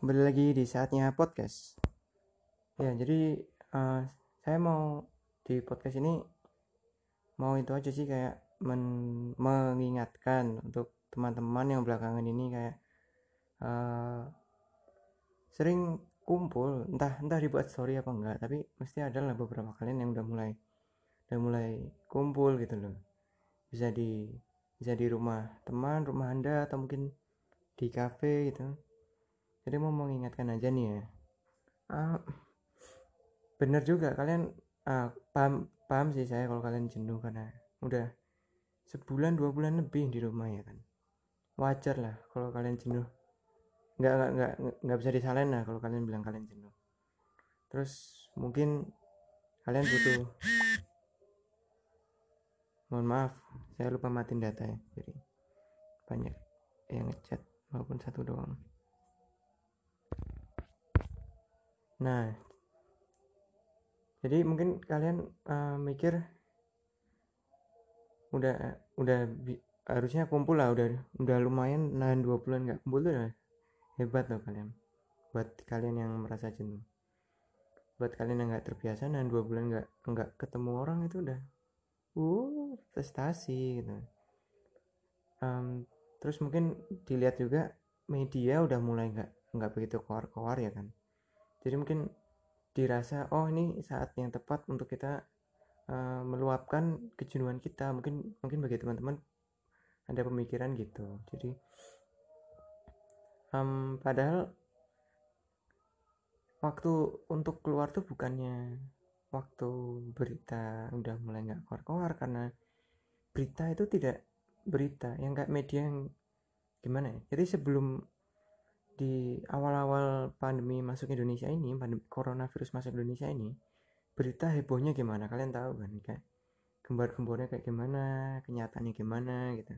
kembali lagi di saatnya podcast. Ya, jadi uh, saya mau di podcast ini mau itu aja sih kayak men mengingatkan untuk teman-teman yang belakangan ini kayak uh, sering kumpul entah entah dibuat story apa enggak tapi mesti ada lah beberapa kalian yang udah mulai udah mulai kumpul gitu loh bisa di bisa di rumah teman rumah anda atau mungkin di cafe gitu jadi mau mengingatkan aja nih ya. Uh, bener juga kalian uh, paham paham sih saya kalau kalian jenuh karena udah sebulan dua bulan lebih di rumah ya kan. Wajar lah kalau kalian jenuh. Nggak nggak nggak nggak bisa disalahin lah kalau kalian bilang kalian jenuh. Terus mungkin kalian butuh mohon maaf saya lupa matiin data ya jadi banyak yang ngechat walaupun satu doang nah jadi mungkin kalian uh, mikir udah udah harusnya kumpul lah udah udah lumayan nahan dua bulan nggak kumpul tuh udah hebat loh kalian. Buat kalian yang merasa jenuh. Buat kalian yang nggak terbiasa nahan dua bulan nggak nggak ketemu orang itu udah uh prestasi gitu. Um, terus mungkin dilihat juga media udah mulai nggak nggak begitu keluar-keluar ya kan jadi mungkin dirasa oh ini saat yang tepat untuk kita uh, meluapkan kejenuhan kita. Mungkin mungkin bagi teman-teman ada pemikiran gitu. Jadi um, padahal waktu untuk keluar tuh bukannya waktu berita udah mulai nggak keluar-keluar karena berita itu tidak berita yang kayak media yang gimana ya? Jadi sebelum di awal-awal pandemi masuk Indonesia ini pandemi coronavirus masuk Indonesia ini berita hebohnya gimana? Kalian tahu kan? Kayak gembar-gembornya kayak gimana? Kenyataannya gimana? Gitu.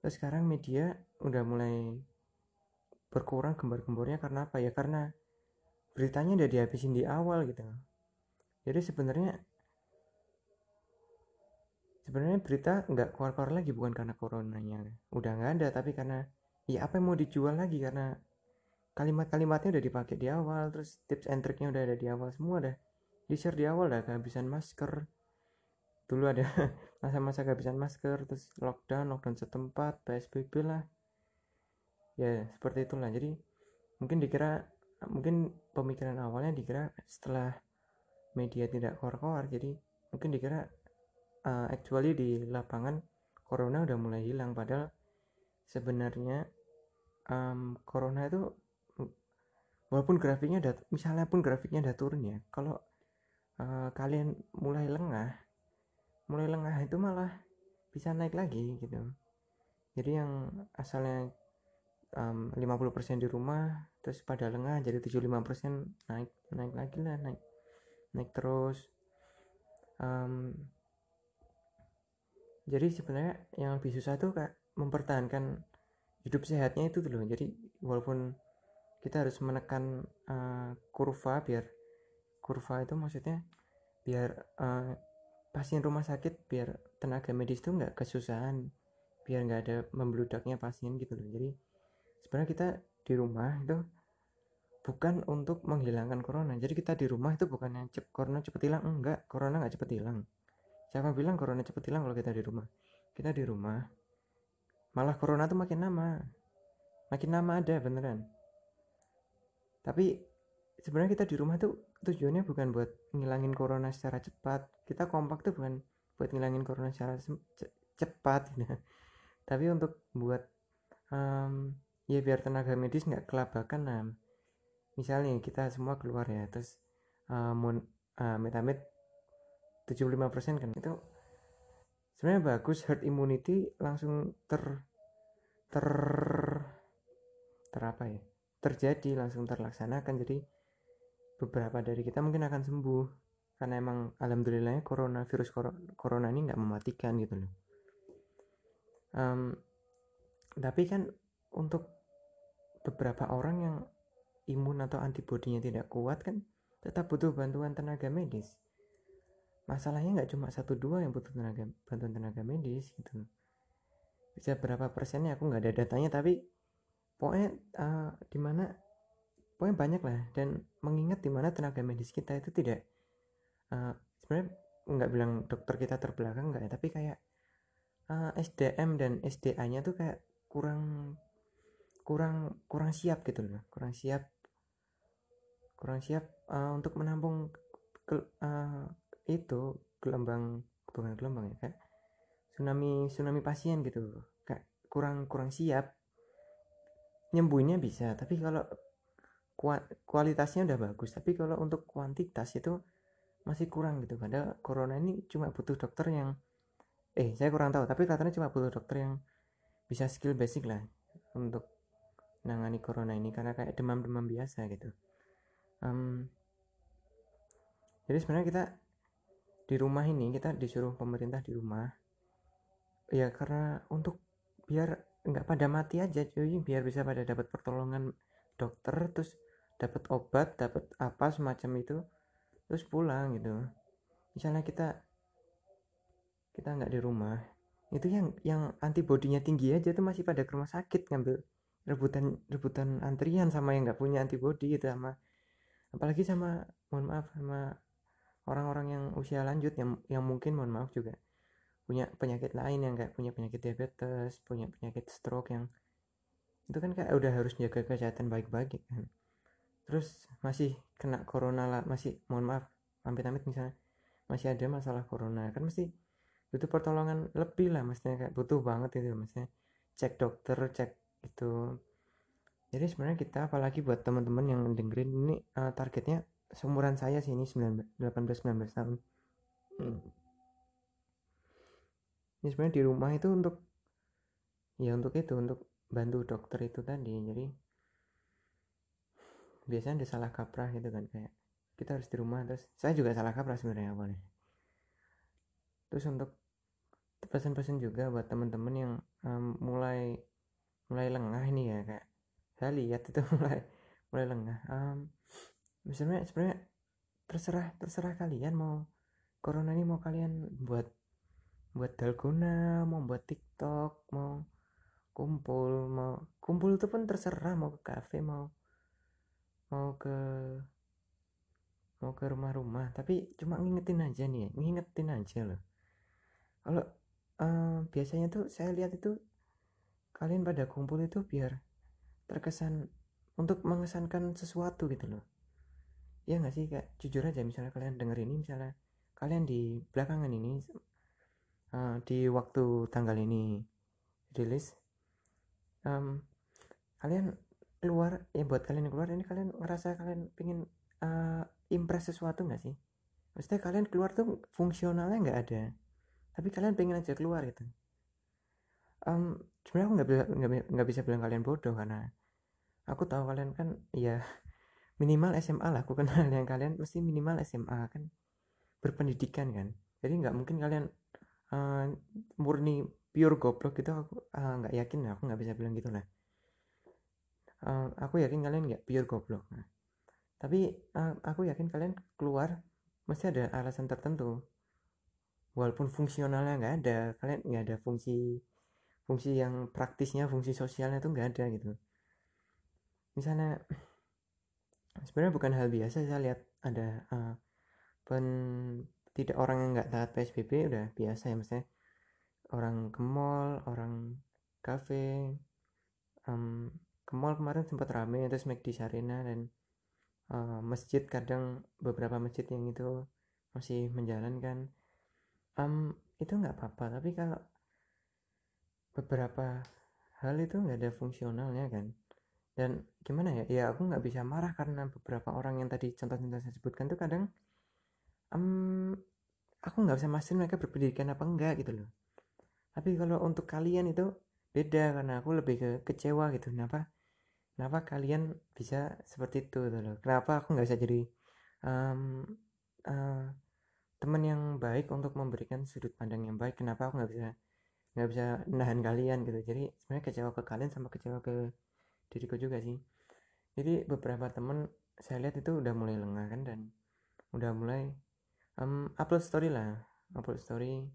Terus sekarang media udah mulai berkurang gembar-gembornya karena apa ya? Karena beritanya udah dihabisin di awal gitu. Jadi sebenarnya sebenarnya berita nggak keluar-keluar lagi bukan karena coronanya. Udah nggak ada tapi karena ya apa yang mau dijual lagi? Karena kalimat-kalimatnya udah dipakai di awal terus tips and triknya udah ada di awal. Semua udah di share di awal dah kehabisan masker. Dulu ada masa-masa kehabisan masker terus lockdown lockdown setempat psbb lah. Ya seperti itulah. Jadi mungkin dikira mungkin pemikiran awalnya dikira setelah media tidak keluar-keluar jadi mungkin dikira uh, actually di lapangan corona udah mulai hilang. Padahal sebenarnya um, corona itu walaupun grafiknya udah misalnya pun grafiknya udah turun ya kalau uh, kalian mulai lengah mulai lengah itu malah bisa naik lagi gitu. Jadi yang asalnya um, 50% di rumah terus pada lengah jadi 75% naik naik lagi lah naik naik terus. Um, jadi sebenarnya yang lebih susah tuh kayak mempertahankan hidup sehatnya itu dulu jadi walaupun kita harus menekan uh, kurva biar kurva itu maksudnya biar uh, pasien rumah sakit biar tenaga medis itu nggak kesusahan biar nggak ada membludaknya pasien gitu loh. Jadi sebenarnya kita di rumah itu bukan untuk menghilangkan corona. Jadi kita di rumah itu bukannya cep corona cepet hilang enggak. Corona nggak cepet hilang. Siapa bilang corona cepet hilang kalau kita di rumah? Kita di rumah malah corona tuh makin lama. Makin lama ada beneran. Tapi sebenarnya kita di rumah tuh tujuannya bukan buat ngilangin corona secara cepat. Kita kompak tuh bukan buat ngilangin corona secara cepat gitu. tapi untuk buat um, ya biar tenaga medis nggak kelabakan nah misalnya kita semua keluar ya terus uh, mon, uh, metamid 75% kan itu sebenarnya bagus herd immunity langsung ter ter ter apa ya? Terjadi langsung terlaksanakan. Jadi beberapa dari kita mungkin akan sembuh. Karena emang alhamdulillahnya corona virus corona ini nggak mematikan gitu loh. Um, tapi kan untuk beberapa orang yang imun atau antibodinya tidak kuat kan tetap butuh bantuan tenaga medis masalahnya nggak cuma satu dua yang butuh tenaga bantuan tenaga medis gitu. Bisa berapa persennya aku nggak ada datanya tapi pokoknya uh, di mana pokoknya banyak lah. Dan mengingat di mana tenaga medis kita itu tidak uh, sebenarnya nggak bilang dokter kita terbelakang nggak ya tapi kayak uh, SDM dan SDA-nya tuh kayak kurang kurang kurang siap gitu loh. Kurang siap kurang siap uh, untuk menampung ke, uh, itu gelombang bukan gelombang ya kayak tsunami tsunami pasien gitu. Kayak kurang kurang siap. Nyembuhnya bisa tapi kalau kualitasnya udah bagus. Tapi kalau untuk kuantitas itu masih kurang gitu. Padahal corona ini cuma butuh dokter yang eh saya kurang tahu tapi katanya cuma butuh dokter yang bisa skill basic lah untuk nangani corona ini. Karena kayak demam-demam biasa gitu. Um, jadi sebenarnya kita di rumah ini kita disuruh pemerintah di rumah. Ya karena untuk biar nggak pada mati aja cuy. Biar bisa pada dapat pertolongan dokter terus dapat obat dapat apa semacam itu terus pulang gitu. Misalnya kita kita nggak di rumah itu yang yang antibodinya tinggi aja tuh masih pada ke rumah sakit ngambil rebutan rebutan antrian sama yang nggak punya antibody gitu sama apalagi sama mohon maaf sama orang-orang yang usia lanjut yang yang mungkin mohon maaf juga punya penyakit lain yang kayak punya penyakit diabetes punya penyakit stroke yang itu kan kayak udah harus jaga kesehatan baik-baik kan. Terus masih kena corona lah masih mohon maaf amit-amit misalnya masih ada masalah corona kan mesti butuh pertolongan lebih lah maksudnya kayak butuh banget itu maksudnya cek dokter cek itu jadi sebenarnya kita apalagi buat teman-teman yang dengerin ini uh, targetnya seumuran saya sih ini 18 19 tahun. Hmm. ini sebenarnya di rumah itu untuk ya untuk itu untuk bantu dokter itu tadi. Jadi biasanya ada salah kaprah gitu kan kayak kita harus di rumah. Terus saya juga salah kaprah sebenarnya awalnya terus untuk pesan-pesan juga buat teman-teman yang um, mulai mulai lengah ini ya kayak saya lihat itu mulai mulai lengah. Um, sebenarnya sebenarnya terserah terserah kalian mau corona ini mau kalian buat buat dalgona mau buat tiktok mau kumpul mau kumpul itu pun terserah mau ke kafe mau mau ke mau ke rumah-rumah. Tapi cuma ngingetin aja nih ngingetin aja loh. Kalau uh, biasanya tuh saya lihat itu kalian pada kumpul itu biar terkesan untuk mengesankan sesuatu gitu loh ya nggak sih kayak jujur aja misalnya kalian denger ini misalnya kalian di belakangan ini uh, di waktu tanggal ini rilis um, kalian keluar ya buat kalian yang keluar ini kalian ngerasa kalian pengen uh, impress sesuatu nggak sih? Maksudnya kalian keluar tuh fungsionalnya nggak ada tapi kalian pengen aja keluar gitu. Um, sebenarnya aku nggak bisa nggak bisa bilang kalian bodoh karena aku tahu kalian kan ya minimal SMA lah aku kenal yang kalian mesti minimal SMA kan. Berpendidikan kan. Jadi nggak mungkin kalian uh, murni pure goblok gitu aku uh, nggak yakin aku nggak bisa bilang gitu lah. Uh, aku yakin kalian nggak pure goblok. Nah, tapi uh, aku yakin kalian keluar mesti ada alasan tertentu. Walaupun fungsionalnya nggak ada kalian nggak ada fungsi fungsi yang praktisnya fungsi sosialnya tuh nggak ada gitu. Misalnya sebenarnya bukan hal biasa saya lihat ada uh, pen tidak orang yang nggak taat psbb udah biasa ya misalnya orang ke mall orang kafe um, ke mall kemarin sempat rame terus di Sarina dan uh, masjid kadang beberapa masjid yang itu masih menjalankan um, itu nggak apa-apa tapi kalau beberapa hal itu nggak ada fungsionalnya kan dan gimana ya ya aku nggak bisa marah karena beberapa orang yang tadi contoh-contoh saya sebutkan tuh kadang um, aku nggak bisa mastiin mereka berpendidikan apa enggak gitu loh. Tapi kalau untuk kalian itu beda karena aku lebih ke kecewa gitu kenapa? Kenapa kalian bisa seperti itu? gitu loh. Kenapa aku nggak bisa jadi um, uh, teman yang baik untuk memberikan sudut pandang yang baik? Kenapa aku nggak bisa nggak bisa nahan kalian? gitu. Jadi sebenarnya kecewa ke kalian sama kecewa ke diriku juga sih. Jadi beberapa temen saya lihat itu udah mulai lengah kan dan udah mulai um, upload story lah. Upload story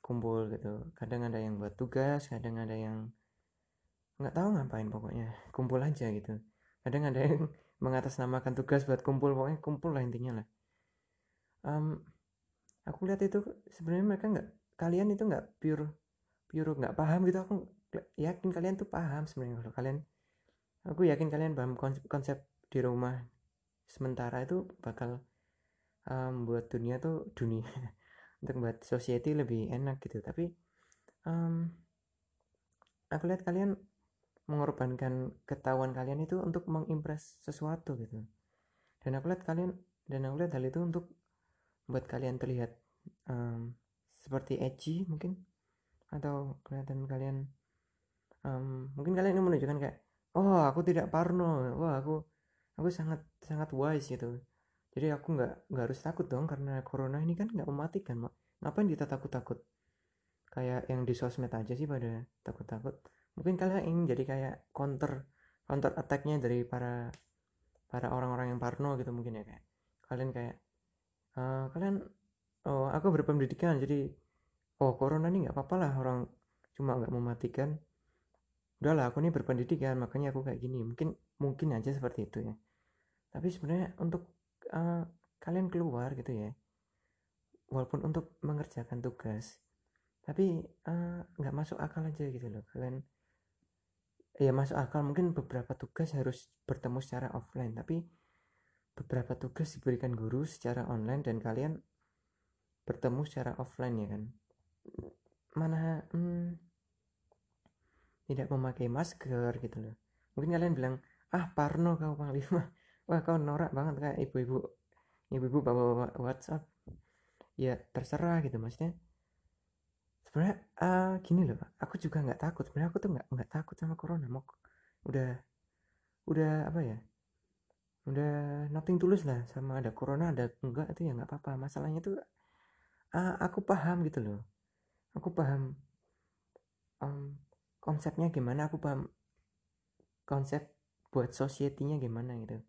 kumpul gitu. Kadang ada yang buat tugas kadang ada yang nggak tahu ngapain pokoknya. Kumpul aja gitu. Kadang ada yang mengatasnamakan tugas buat kumpul pokoknya kumpul lah intinya lah. Um, aku lihat itu sebenarnya mereka nggak kalian itu nggak pure pure nggak paham gitu. Aku yakin kalian tuh paham sebenarnya kalau kalian aku yakin kalian paham konsep, konsep di rumah sementara itu bakal um, buat dunia tuh dunia untuk buat society lebih enak gitu. Tapi um, aku lihat kalian mengorbankan ketahuan kalian itu untuk mengimpress sesuatu gitu. Dan aku lihat kalian dan aku lihat hal itu untuk buat kalian terlihat um, seperti edgy mungkin atau kelihatan kalian um, mungkin kalian ini menunjukkan kayak oh aku tidak parno. Wah aku aku sangat sangat wise gitu. Jadi aku nggak nggak harus takut dong karena corona ini kan nggak mematikan mak. Ngapain kita takut takut kayak yang di sosmed aja sih pada takut takut mungkin kalian ingin jadi kayak counter counter attacknya dari para para orang-orang yang parno gitu mungkin ya kayak. Kalian kayak uh, kalian oh aku berpendidikan jadi oh corona ini nggak apa-apa lah orang cuma nggak mematikan udahlah aku ini berpendidikan makanya aku kayak gini. Mungkin mungkin aja seperti itu ya. Tapi sebenarnya untuk uh, kalian keluar gitu ya walaupun untuk mengerjakan tugas tapi uh, nggak masuk akal aja gitu loh. Kalian ya masuk akal mungkin beberapa tugas harus bertemu secara offline tapi beberapa tugas diberikan guru secara online dan kalian bertemu secara offline ya kan? Mana hmm, tidak memakai masker gitu loh. Mungkin kalian bilang ah Parno kau panglima wah kau norak banget kayak ibu-ibu ibu-ibu bawa WhatsApp. Ya terserah gitu. Maksudnya sebenarnya uh, gini loh aku juga nggak takut. Sebenarnya aku tuh nggak nggak takut sama corona. Mau udah udah apa ya? Udah nothing tulus lah sama ada corona ada enggak itu ya nggak apa-apa. Masalahnya tuh uh, aku paham gitu loh. Aku paham um, konsepnya gimana aku paham konsep buat society-nya gimana gitu.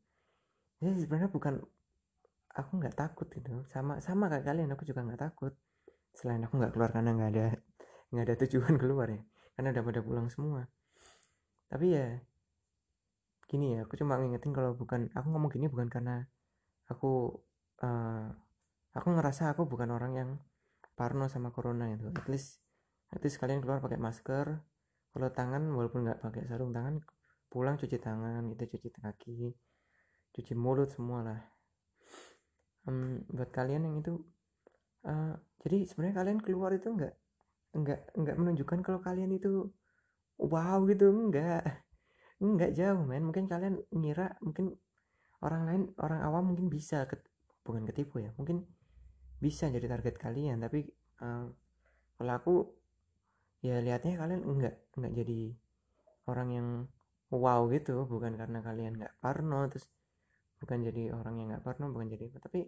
Jadi sebenarnya bukan aku nggak takut gitu. Sama sama kayak kalian aku juga nggak takut. Selain aku nggak keluar karena nggak ada nggak ada tujuan keluar ya. Karena udah pada pulang semua. Tapi ya gini ya aku cuma ngingetin kalau bukan aku ngomong gini bukan karena aku uh, aku ngerasa aku bukan orang yang parno sama corona itu at least at least kalian keluar pakai masker kalau tangan walaupun nggak pakai sarung tangan pulang cuci tangan gitu cuci kaki cuci mulut semua lah um, buat kalian yang itu uh, jadi sebenarnya kalian keluar itu nggak nggak nggak menunjukkan kalau kalian itu wow gitu enggak enggak jauh men. Mungkin kalian ngira mungkin orang lain orang awam mungkin bisa ke, bukan ketipu ya mungkin bisa jadi target kalian. Tapi uh, kalau aku ya lihatnya kalian enggak enggak jadi orang yang wow gitu. Bukan karena kalian nggak parno terus bukan jadi orang yang nggak parno bukan jadi tapi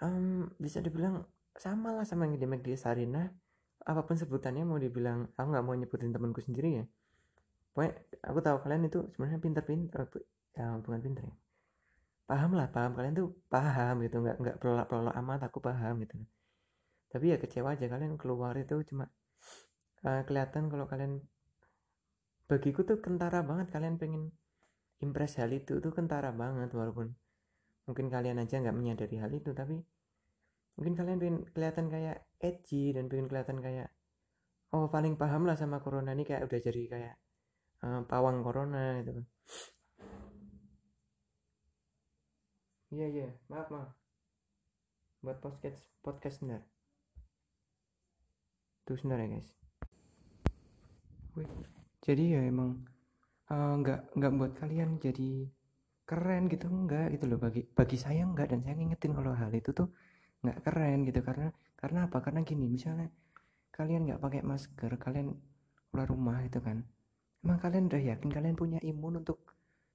um, bisa dibilang sama lah sama yang di McD Sarina. Apa pun sebutannya mau dibilang aku nggak mau nyebutin temanku sendiri ya. Pokoknya aku tahu kalian itu sebenarnya pinter-pinter ya bukan pinter ya. Paham lah paham. Kalian tuh paham gitu. Nggak nggak pelolak pelolak amat aku paham gitu. Tapi ya kecewa aja kalian keluar itu cuma uh, kelihatan kalau kalian bagiku tuh kentara banget kalian pengen impress hal itu tuh kentara banget walaupun mungkin kalian aja nggak menyadari hal itu tapi mungkin kalian pengen kelihatan kayak edgy dan pengen kelihatan kayak oh paling paham lah sama corona ini kayak udah jadi kayak uh, pawang corona gitu Iya iya, maaf maaf. Buat podcast podcast sebentar. Tuh sebentar ya guys. Wih, jadi ya emang uh, nggak nggak buat kalian jadi keren gitu enggak gitu loh. Bagi bagi saya enggak dan saya ngingetin kalau hal itu tuh nggak keren gitu. Karena karena apa? Karena gini misalnya kalian nggak pakai masker kalian keluar rumah gitu kan. Emang kalian udah yakin kalian punya imun untuk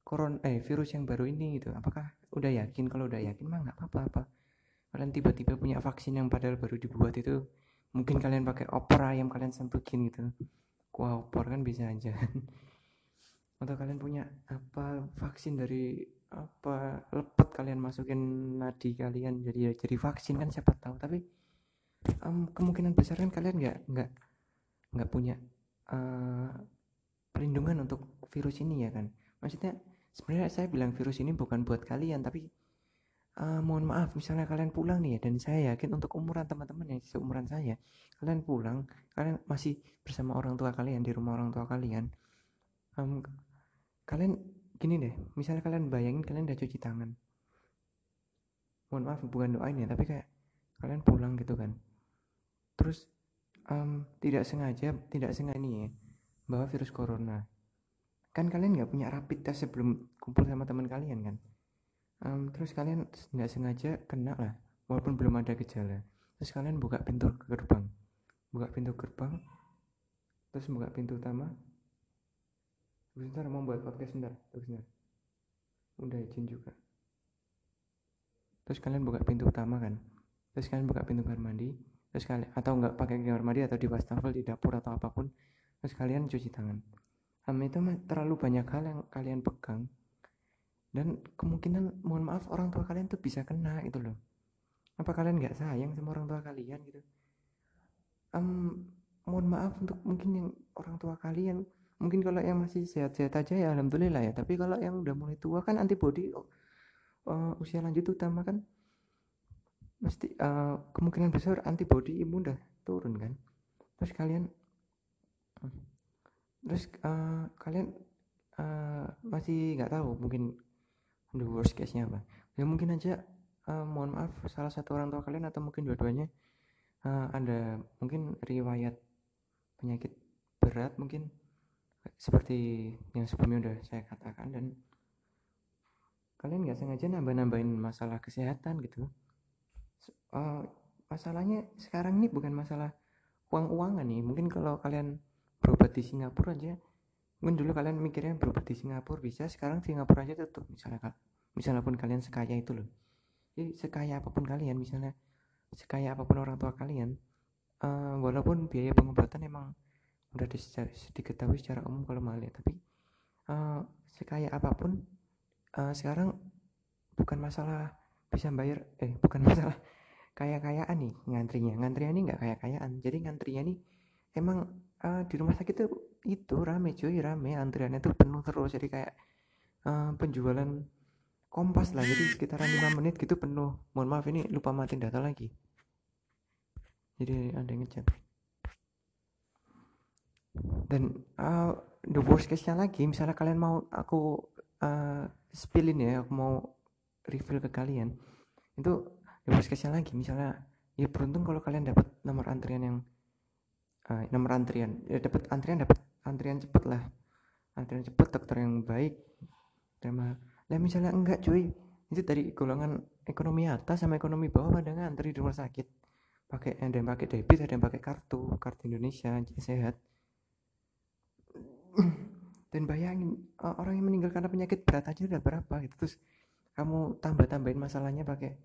koron eh virus yang baru ini gitu? Apakah udah yakin? Kalau udah yakin mah nggak apa-apa apa? Kalian tiba-tiba punya vaksin yang padahal baru dibuat itu mungkin kalian pakai opor ayam kalian sempukin gitu kuah opor kan bisa aja. Atau kalian punya apa vaksin dari apa lepet kalian masukin nadi kalian jadi jadi vaksin kan siapa tahu. Tapi um, kemungkinan besar kan kalian nggak nggak nggak punya uh, perlindungan untuk virus ini ya kan. Maksudnya sebenarnya saya bilang virus ini bukan buat kalian tapi uh, mohon maaf misalnya kalian pulang nih ya dan saya yakin untuk umuran teman-teman yang seumuran saya kalian pulang kalian masih bersama orang tua kalian di rumah orang tua kalian um, kalian gini deh misalnya kalian bayangin kalian udah cuci tangan. Mohon maaf bukan doain ya tapi kayak kalian pulang gitu kan. Terus um, tidak sengaja tidak sengaja ini ya bawa virus corona. Kan kalian nggak punya rapid test sebelum kumpul sama teman kalian kan um, terus kalian nggak sengaja kena lah walaupun belum ada gejala. Terus kalian buka pintu gerbang. Buka pintu gerbang terus buka pintu utama. Sebentar mau buat podcast sebentar sebentar udah izin juga. Terus kalian buka pintu utama kan? Terus kalian buka pintu kamar mandi. Terus kalian atau nggak pakai kamar mandi atau di wastafel di dapur atau apa pun terus kalian cuci tangan. Um, itu terlalu banyak hal yang kalian pegang dan kemungkinan mohon maaf orang tua kalian tuh bisa kena itu loh. Apa kalian nggak sayang sama orang tua kalian gitu? Um, mohon maaf untuk mungkin yang orang tua kalian. Mungkin kalau yang masih sehat-sehat aja ya alhamdulillah ya. Tapi kalau yang udah mulai tua kan antibody uh, usia lanjut utama kan mesti uh, kemungkinan besar antibody imun udah turun kan. Terus kalian terus uh, kalian uh, masih nggak tahu mungkin the worst case nya apa? Ya mungkin aja uh, mohon maaf salah satu orang tua kalian atau mungkin dua-duanya uh, ada mungkin riwayat penyakit berat mungkin seperti yang sebelumnya udah saya katakan dan kalian nggak sengaja nambah-nambahin masalah kesehatan gitu. Uh, masalahnya sekarang ini bukan masalah uang-uangan nih. Mungkin kalau kalian berobat di Singapura aja mungkin dulu kalian mikirnya berobat di Singapura bisa. Sekarang Singapura aja tutup misalnya misalnya pun kalian sekaya itu loh. Jadi sekaya apa pun kalian misalnya sekaya apa pun orang tua kalian uh, walaupun biaya pengobatan emang udah diketahui secara umum kalau mahal ya tapi uh, sekaya apa pun uh, sekarang bukan masalah bisa bayar eh bukan masalah kaya kayaan nih ngantrinya. Ngantrinya nih nggak kaya kayaan jadi ngantrinya nih emang uh, di rumah sakit tuh itu rame cuy rame. Antriannya tuh penuh terus. Jadi kayak uh, penjualan kompas lah. Jadi sekitaran 5 menit gitu penuh. Mohon maaf ini lupa matiin data lagi. Jadi ada yang ngechat. Dan uh, the worst case nya lagi misalnya kalian mau aku uh, spillin ya aku mau refill ke kalian. Itu the worst case nya lagi. Misalnya ya beruntung kalau kalian dapat nomor antrian yang uh, nomor antrian ya dapat antrian dapat antrian cepet lah. Antrian cepet dokter yang baik. Terima lah misalnya enggak cuy. Itu dari golongan ekonomi atas sama ekonomi bawah pada ngantri di rumah sakit. Pakai ada yang pakai debit ada yang pakai kartu. Kartu Indonesia sehat. Dan bayangin uh, orang yang meninggal karena penyakit berat aja udah berapa gitu. Terus kamu tambah tambahin masalahnya pakai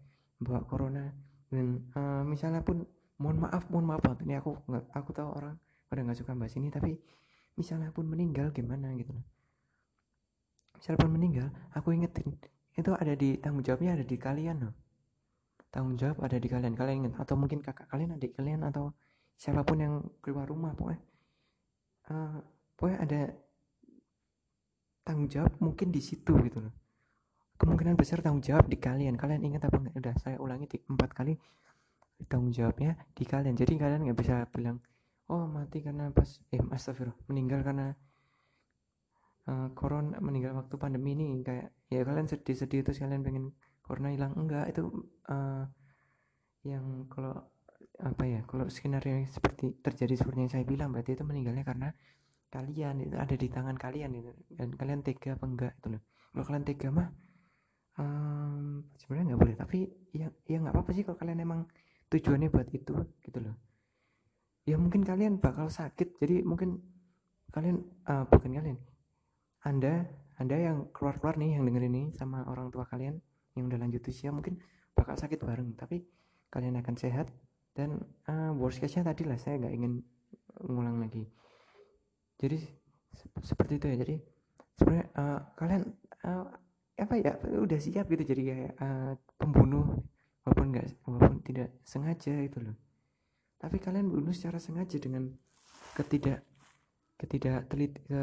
bawa corona. Dan uh, misalnya pun mohon maaf mohon maaf banget ini aku nggak aku tahu orang pada nggak suka bahas ini tapi misalnya pun meninggal gimana gitu misalnya pun meninggal aku ingetin itu ada di tanggung jawabnya ada di kalian loh. Tanggung jawab ada di kalian kalian ingat. Atau mungkin kakak kalian adik kalian atau siapa pun yang keluar rumah pokoknya. Uh, pokoknya ada tanggung jawab mungkin di situ gitu loh. Kemungkinan besar tanggung jawab di kalian. Kalian ingat apa enggak? Udah saya ulangi di empat kali tanggung jawabnya di kalian. Jadi kalian nggak bisa bilang oh mati karena pas eh astagfirullah meninggal karena uh, corona meninggal waktu pandemi ini kayak ya kalian sedih-sedih terus kalian pengen corona hilang. Enggak itu uh, yang kalau apa ya kalau skenario seperti terjadi seperti yang saya bilang berarti itu meninggalnya karena kalian itu ada di tangan kalian itu dan kalian tega apa enggak itu loh. Kalau kalian tega mah um, sebenarnya nggak boleh tapi ya ya nggak apa-apa sih kalau kalian emang tujuannya buat itu gitu loh ya mungkin kalian bakal sakit. Jadi mungkin kalian uh, bukan kalian. Anda anda yang keluar keluar nih yang denger ini sama orang tua kalian yang udah lanjut usia mungkin bakal sakit bareng. Tapi kalian akan sehat. Dan uh, worst case nya tadi lah saya nggak ingin ngulang lagi. Jadi se seperti itu ya. Jadi sebenarnya uh, kalian uh, apa ya udah siap gitu. Jadi kayak uh, pembunuh walaupun nggak walaupun tidak sengaja itu loh tapi kalian bunuh secara sengaja dengan ketidak ketidak telit ke,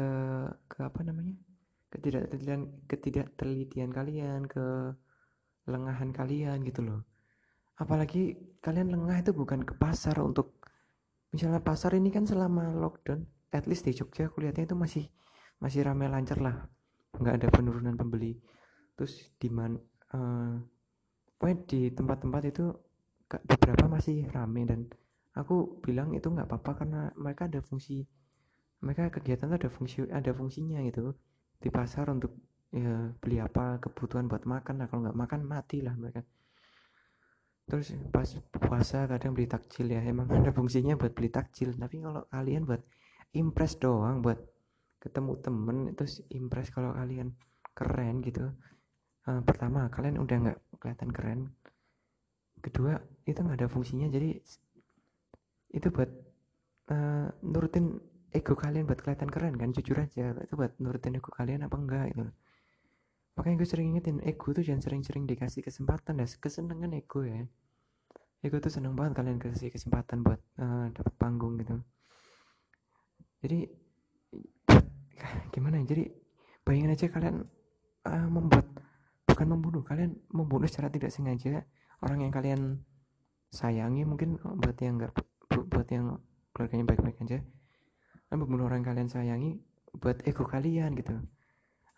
ke apa namanya? Ketidaktelitian ketidaktelitian kalian ke lengahan kalian gitu loh. Apalagi kalian lengah itu bukan ke pasar untuk misalnya pasar ini kan selama lockdown at least di Jogja aku lihatnya itu masih masih ramai lancar lah. Nggak ada penurunan pembeli. Terus di mana uh, pokoknya di tempat-tempat itu beberapa masih rame dan aku bilang itu nggak apa-apa karena mereka ada fungsi mereka kegiatan ada fungsi ada fungsinya gitu. Di pasar untuk ya beli apa kebutuhan buat makan lah. Kalau nggak makan mati lah mereka. Terus pas puasa kadang beli takjil ya. Emang ada fungsinya buat beli takjil. Tapi kalau kalian buat impress doang buat ketemu temen terus impress kalau kalian keren gitu uh, pertama kalian udah nggak kelihatan keren. Kedua itu nggak ada fungsinya. Jadi itu buat uh, nurutin ego kalian buat kelihatan keren kan jujur aja. Itu buat nurutin ego kalian apa enggak gitu makanya gue sering ingetin ego tuh jangan sering-sering dikasih kesempatan dan kesenangan ego ya. Ego tuh seneng banget kalian kasih kesempatan buat uh, dapat panggung gitu. Jadi gimana ya? Jadi bayangin aja kalian uh, membuat bukan membunuh kalian membunuh secara tidak sengaja orang yang kalian sayangi mungkin buat yang enggak buat yang keluarganya baik-baik aja kan membunuh orang kalian sayangi buat ego kalian gitu.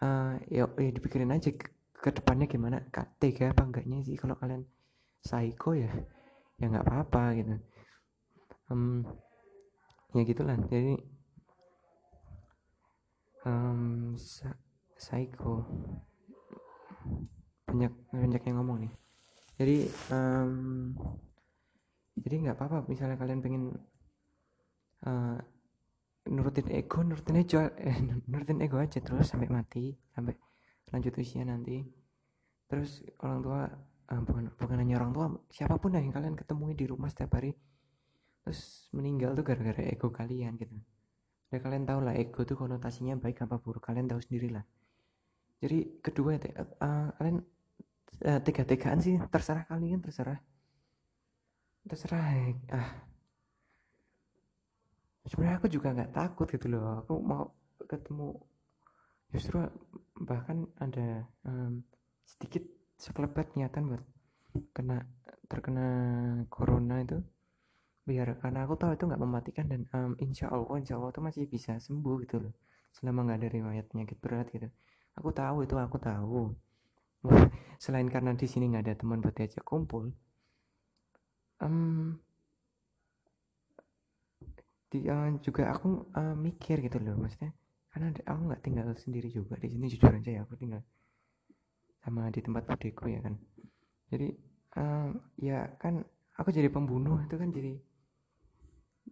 Uh, ya, ya dipikirin aja ke, ke depannya gimana tega apa enggaknya sih kalau kalian psycho ya? Ya nggak apa-apa gitu. Um, ya gitulah. Jadi um, psycho. Banyak banyak yang ngomong nih. Jadi um, jadi nggak apa-apa misalnya kalian pengen uh, nurutin ego nurutin ego eh, nurutin ego aja terus sampai mati sampai lanjut usia nanti. Terus orang tua uh, bukan bukan hanya orang tua siapa pun yang kalian ketemui di rumah setiap hari terus meninggal tuh gara-gara ego kalian gitu. Ya kalian tahu lah ego tuh konotasinya baik apa buruk kalian tahu sendiri lah. Jadi kedua uh, kalian uh, tega-tegaan sih terserah kalian terserah terserah ah. Sebenarnya aku juga nggak takut gitu loh. Aku mau ketemu justru bahkan ada um, sedikit sekelebat niatan buat kena terkena corona itu. Biar karena aku tahu itu nggak mematikan dan um, insya Allah insya Allah itu masih bisa sembuh gitu loh. Selama nggak ada riwayat penyakit berat gitu. Aku tahu itu aku tahu. Selain karena di sini nggak ada teman buat diajak kumpul um, di, uh, juga aku uh, mikir gitu loh maksudnya karena aku nggak tinggal sendiri juga. Di sini jujur aja ya aku tinggal sama di tempat budeku ya kan. Jadi um, ya kan aku jadi pembunuh itu kan jadi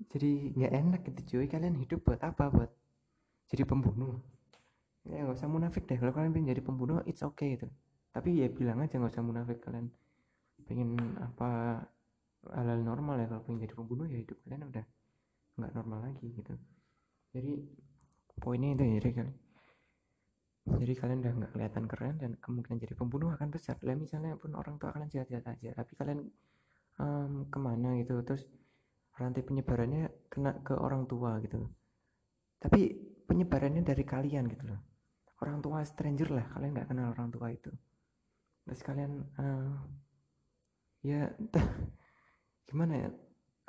jadi nggak enak gitu cuy. Kalian hidup buat apa? Buat jadi pembunuh. Ya nggak usah munafik deh. Kalau kalian pengen jadi pembunuh it's okay gitu. Tapi ya bilang aja nggak usah munafik. Kalian pengen apa halal normal ya kalau pengen jadi pembunuh ya hidup kalian udah nggak normal lagi gitu. Jadi poinnya itu ya jadi kalian jadi kalian udah nggak kelihatan keren dan kemungkinan jadi pembunuh akan besar. Lah misalnya pun orang tua kalian sehat-sehat aja tapi kalian um, ke mana gitu terus rantai penyebarannya kena ke orang tua gitu. Tapi penyebarannya dari kalian gitu loh. Orang tua stranger lah kalian nggak kenal orang tua itu. Terus kalian uh, ya gimana ya?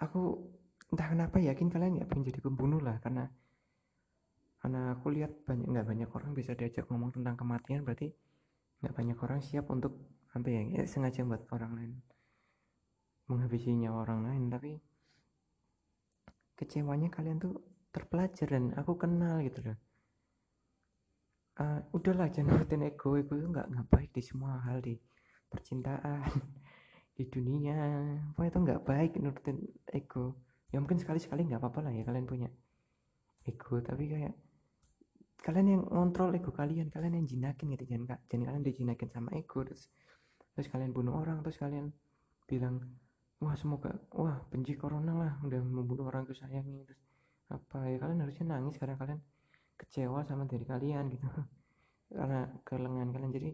Aku entah kenapa yakin kalian nggak pengen jadi pembunuh lah karena karena aku lihat banyak nggak banyak orang bisa diajak ngomong tentang kematian berarti nggak banyak orang siap untuk apa ya, ya sengaja buat orang lain menghabisi nyawa orang lain. Tapi kecewanya kalian tuh terpelajar dan aku kenal gitu loh. Uh, udahlah jangan nurutin ego ego itu nggak nggak baik di semua hal di percintaan di dunia. Apa itu nggak baik nurutin ego. Ya mungkin sekali sekali nggak apa-apa lah ya kalian punya ego tapi kayak kalian yang ngontrol ego kalian kalian yang jinakin gitu. Jangan jangan kalian dijinakin sama ego. Terus terus kalian bunuh orang terus kalian bilang wah semoga wah benci corona lah udah membunuh orang kesayangi. Terus apa ya kalian harusnya nangis karena kalian kecewa sama diri kalian gitu. Karena kelengan kalian. Jadi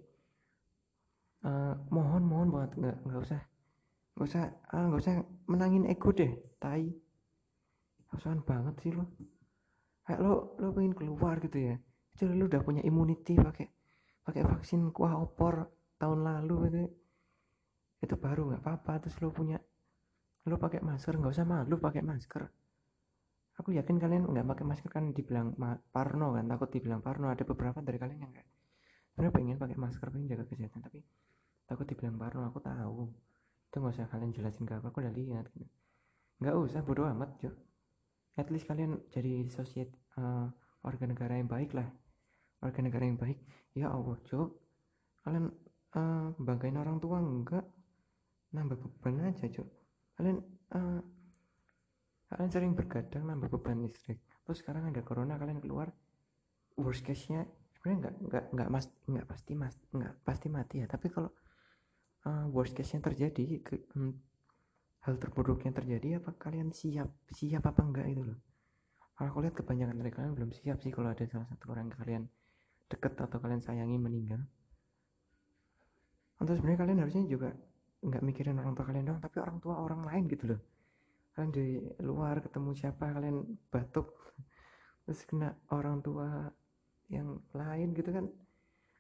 uh, mohon mohon banget nggak nggak usah nggak usah ah nggak usah menangin ego deh tai. Kasihan banget sih lo. Kayak lo lo pengen keluar gitu ya. Kecuali lu udah punya immunity pakai pakai vaksin kuah opor tahun lalu itu itu baru nggak apa-apa terus lu punya lu pakai masker nggak usah malu pakai masker. Aku yakin kalian nggak pakai masker kan dibilang parno kan takut dibilang parno. Ada beberapa dari kalian yang nggak sebenarnya pengen pakai masker pengen jaga kesehatan tapi takut dibilang parno aku tahu itu nggak usah kalian jelasin ke aku aku udah lihat gitu. nggak usah bodo amat jo. At least kalian jadi sosiet uh, warga negara yang baik lah. Warga negara yang baik. Ya Allah cok kalian uh, banggain orang tua enggak nambah beban aja cok kalian uh, kalian sering bergadang nambah beban listrik. Terus sekarang ada corona kalian keluar. Worst case nya sebenarnya enggak mas enggak pasti mas enggak pasti mati ya. Tapi kalau uh, worst case nya terjadi ke, um, hal terburuk yang terjadi apa kalian siap siap apa enggak itu loh. Kalau aku lihat kebanyakan dari kalian belum siap sih kalau ada salah satu orang kalian deket atau kalian sayangi meninggal. Atau sebenarnya kalian harusnya juga nggak mikirin orang tua kalian dong tapi orang tua orang lain gitu loh. Kalian di luar ketemu siapa kalian batuk terus kena orang tua yang lain gitu kan.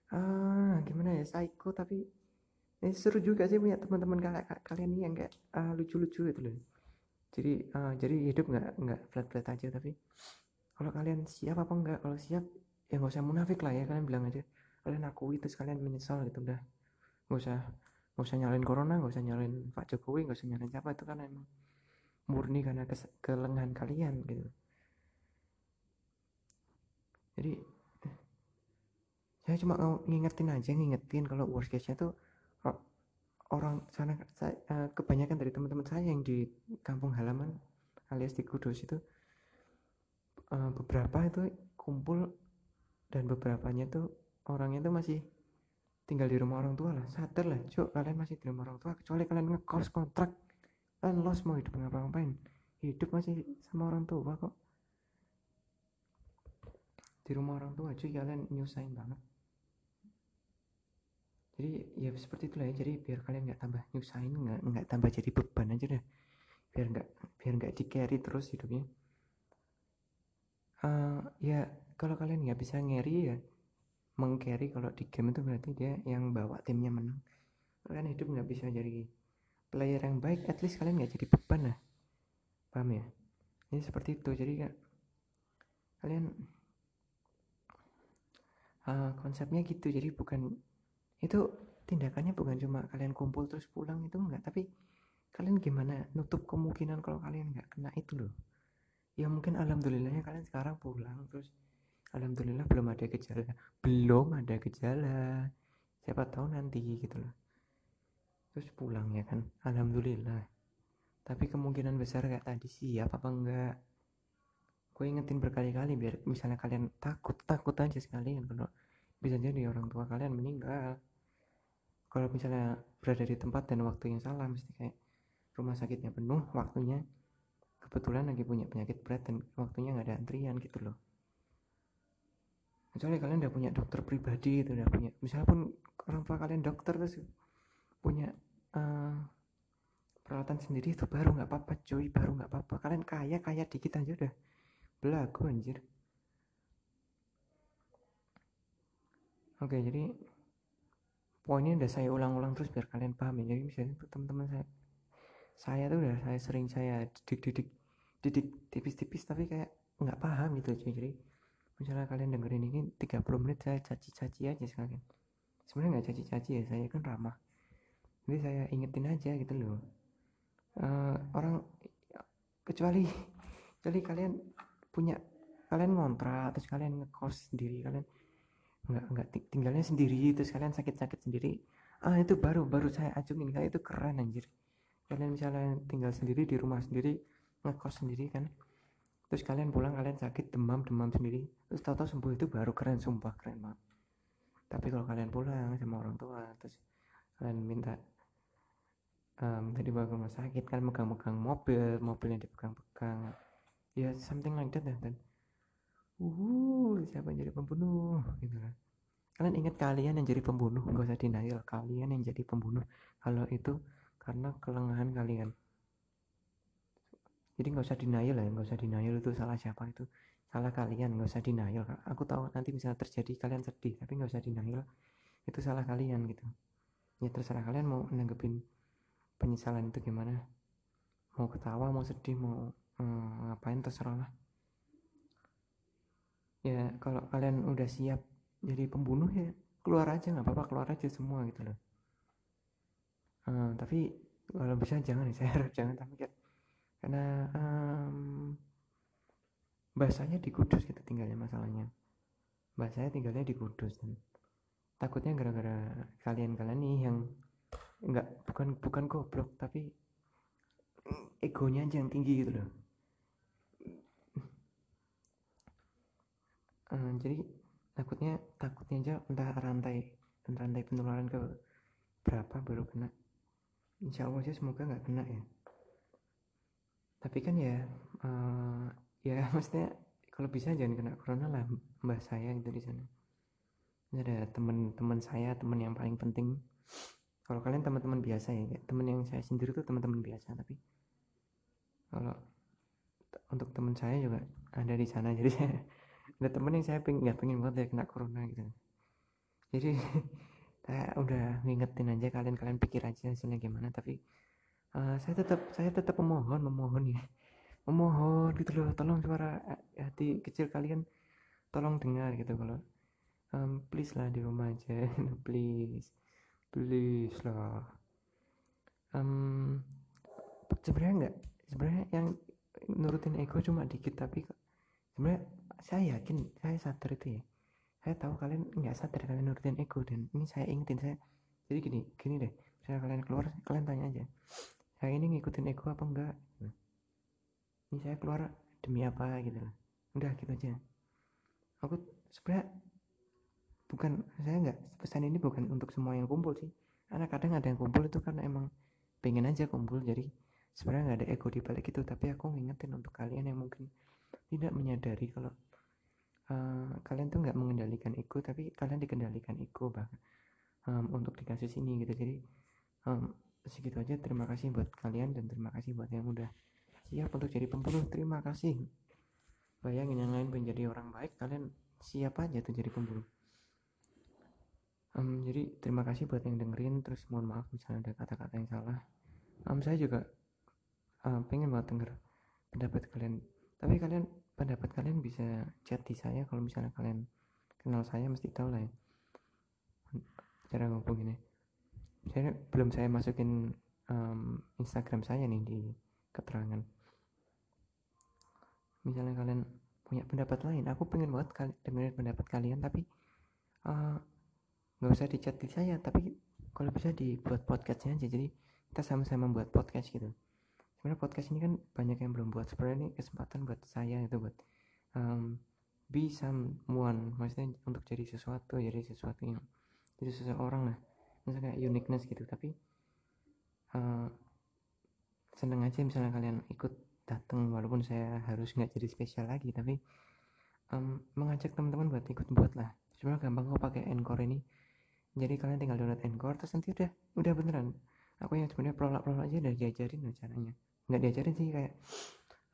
Ah gimana ya psycho tapi ini seru juga sih punya teman-teman kalian nih yang kayak uh, lucu-lucu gitu loh. Jadi uh, jadi hidup nggak nggak flat flat aja tapi kalau kalian siap apa enggak kalau siap ya nggak usah munafik lah ya kalian bilang aja. Kalian akui terus kalian menyesal gitu udah. Nggak usah nggak usah nyalain corona nggak usah nyalain Pak Jokowi nggak usah nyalain siapa itu kan emang murni karena kes kelengahan kalian gitu. Jadi saya cuma ngingetin aja ngingetin kalau worst case nya tuh orang sana saya, uh, kebanyakan dari teman-teman saya yang di kampung halaman alias di Kudus itu uh, beberapa itu kumpul dan beberapanya tuh orangnya tuh masih tinggal di rumah orang tua lah. Sadar lah cuk kalian masih di rumah orang tua kecuali kalian ngekos kontrak. Kalian los mau hidup ngapa-ngapain? Hidup masih sama orang tua kok. Di rumah orang tua cuy kalian nyusahin banget jadi ya seperti itulah ya. Jadi biar kalian nggak tambah nyusahin nggak nggak tambah jadi beban aja deh. Biar nggak biar nggak di carry terus hidupnya. Uh, ya kalau kalian nggak bisa ngeri ya mengcarry kalau di game itu berarti dia yang bawa timnya menang. Kalian hidup nggak bisa jadi player yang baik at least kalian nggak jadi beban lah. Paham ya? Ini seperti itu. Jadi ya kalian uh, konsepnya gitu. Jadi bukan itu tindakannya bukan cuma kalian kumpul terus pulang itu enggak tapi kalian gimana? Nutup kemungkinan kalau kalian nggak kena itu loh. Ya mungkin alhamdulillahnya kalian sekarang pulang terus alhamdulillah belum ada gejala. Belum ada gejala. Siapa tahu nanti gitu loh. Terus pulang ya kan? Alhamdulillah. Tapi kemungkinan besar kayak tadi siap apa enggak? Gue ingetin berkali-kali biar misalnya kalian takut takut aja sekalian kalau bisa jadi orang tua kalian meninggal kalau misalnya berada di tempat dan waktu yang salah mesti kayak rumah sakitnya penuh waktunya kebetulan lagi punya penyakit berat dan waktunya nggak ada antrian gitu loh. Kecuali kalian udah punya dokter pribadi itu udah punya misalnya pun orang tua kalian dokter terus punya uh, peralatan sendiri itu baru nggak apa-apa cuy baru nggak apa-apa. Kalian kaya kaya dikit aja udah. Belagu anjir. Oke jadi poinnya udah saya ulang-ulang terus biar kalian paham ya. Jadi misalnya teman-teman saya saya tuh udah saya sering saya didik-didik didik tipis-tipis tapi kayak nggak paham gitu cuy jadi misalnya kalian dengerin ini 30 menit saya caci-caci aja sekalian. Sebenarnya nggak caci-caci ya saya kan ramah. Jadi saya ingetin aja gitu loh. Uh, orang kecuali kecuali kalian punya kalian ngontrak terus kalian ngekos sendiri kalian nggak nggak tinggalnya sendiri terus kalian sakit-sakit sendiri. Ah itu baru baru saya acungin. Kalian itu keren anjir. Kalian misalnya tinggal sendiri di rumah sendiri ngekos sendiri kan. Terus kalian pulang kalian sakit demam demam sendiri. Terus tahu-tahu sembuh itu baru keren sumpah keren banget. Tapi kalau kalian pulang sama orang tua terus kalian minta um, tadi bawa ke rumah sakit kan megang-megang mobil mobilnya dipegang-pegang. Ya something like that dan uh siapa yang jadi pembunuh? Gitu kan. Kalian ingat kalian yang jadi pembunuh? Gak usah denial kalian yang jadi pembunuh. Kalau itu karena kelengahan kalian. Jadi nggak usah denial lah nggak usah denial itu salah siapa itu. Salah kalian nggak usah denial. Aku tahu nanti misalnya terjadi kalian sedih tapi nggak usah denial. Itu salah kalian gitu. Ya terserah kalian mau nanggepin penyesalan itu gimana. Mau ketawa mau sedih mau hmm, ngapain terserah lah ya kalau kalian udah siap jadi pembunuh ya keluar aja nggak apa-apa keluar aja semua gitu. Loh hmm, tapi kalau bisa jangan saya harap jangan tapi karena um, bahasanya di Kudus gitu tinggalnya masalahnya. Bahasanya tinggalnya di Kudus dan takutnya gara-gara kalian-kalian nih yang nggak bukan bukan goblok tapi egonya aja yang tinggi gitu loh uh, jadi takutnya takutnya aja entah rantai rantai penularan ke berapa baru kena. Insya Allah sih semoga nggak kena ya. Tapi kan ya uh, ya maksudnya kalau bisa jangan kena corona lah mbah saya itu di sana. Ini ada teman-teman saya teman yang paling penting. Kalau kalian teman-teman biasa ya teman yang saya sendiri tuh teman-teman biasa tapi kalau untuk teman saya juga ada di sana jadi saya ada teman yang saya nggak pengen banget ya kena corona gitu. Jadi saya udah ngingetin aja kalian kalian pikir aja hasilnya gimana tapi uh, saya tetap saya tetap memohon memohon ya. Memohon gitu loh tolong suara hati kecil kalian tolong dengar gitu kalau um, please lah di rumah aja please please lah. Um, sebenarnya enggak. Sebenarnya yang nurutin ego cuma dikit tapi sebenarnya saya yakin saya sadar itu ya. Saya tahu kalian nggak sadar kalian nurutin ego dan ini saya ingetin saya. Jadi gini gini deh. Misalnya kalian keluar kalian tanya aja saya ini ngikutin ego apa enggak? Ini saya keluar demi apa gitu udah gitu aja. Aku sebenarnya bukan saya nggak pesan ini bukan untuk semua yang kumpul sih. Karena kadang ada yang kumpul itu karena emang pengen aja kumpul. Jadi sebenarnya nggak ada ego di balik itu. Tapi aku ngingetin untuk kalian yang mungkin tidak menyadari kalau uh, kalian tuh nggak mengendalikan ego tapi kalian dikendalikan ego bahkan um, untuk dikasih sini gitu. Jadi um, segitu aja. Terima kasih buat kalian dan terima kasih buat yang udah siap untuk jadi pembunuh. Terima kasih. Bayangin yang lain menjadi orang baik kalian siap aja tuh jadi pembunuh. Um, jadi terima kasih buat yang dengerin. Terus mohon maaf misalnya ada kata-kata yang salah. Um, saya juga uh, pengen banget denger pendapat kalian. Tapi kalian pendapat kalian bisa chat di saya. Kalau misalnya kalian kenal saya mesti tahu lah ya. Cara ngomong ini saya belum saya masukin um, Instagram saya nih di keterangan. Misalnya kalian punya pendapat lain aku pengen banget kali dengerin pendapat kalian tapi eh, nggak uh, usah di chat di saya tapi kalau bisa dibuat podcastnya aja. Jadi kita sama-sama buat podcast gitu sebenarnya podcast ini kan banyak yang belum buat. Sebenarnya ini kesempatan buat saya itu buat um, be someone. Maksudnya untuk jadi sesuatu jadi sesuatu yang jadi seseorang lah. Misalnya kayak uniqueness gitu. Tapi uh, seneng aja misalnya kalian ikut datang walaupun saya harus nggak jadi spesial lagi. Tapi um, mengajak teman-teman buat ikut buat lah. Sebenarnya gampang kok pakai encore ini. Jadi kalian tinggal download encore terus nanti udah udah beneran. Aku yang sebenarnya prolog-prolog aja udah diajarin caranya nggak diajarin sih kayak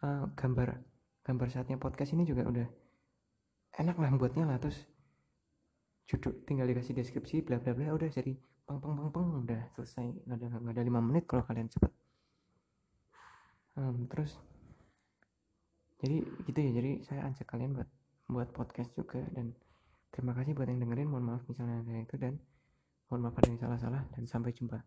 uh, gambar gambar saatnya podcast ini juga udah enak lah buatnya lah terus judul tinggal dikasih deskripsi bla bla bla udah jadi pang pang pang pang udah selesai. Nggak ada nggak ada lima menit kalau kalian cepet. Um, terus jadi gitu ya jadi saya ajak kalian buat buat podcast juga dan terima kasih buat yang dengerin mohon maaf misalnya ada itu dan mohon maaf ada yang salah-salah dan sampai jumpa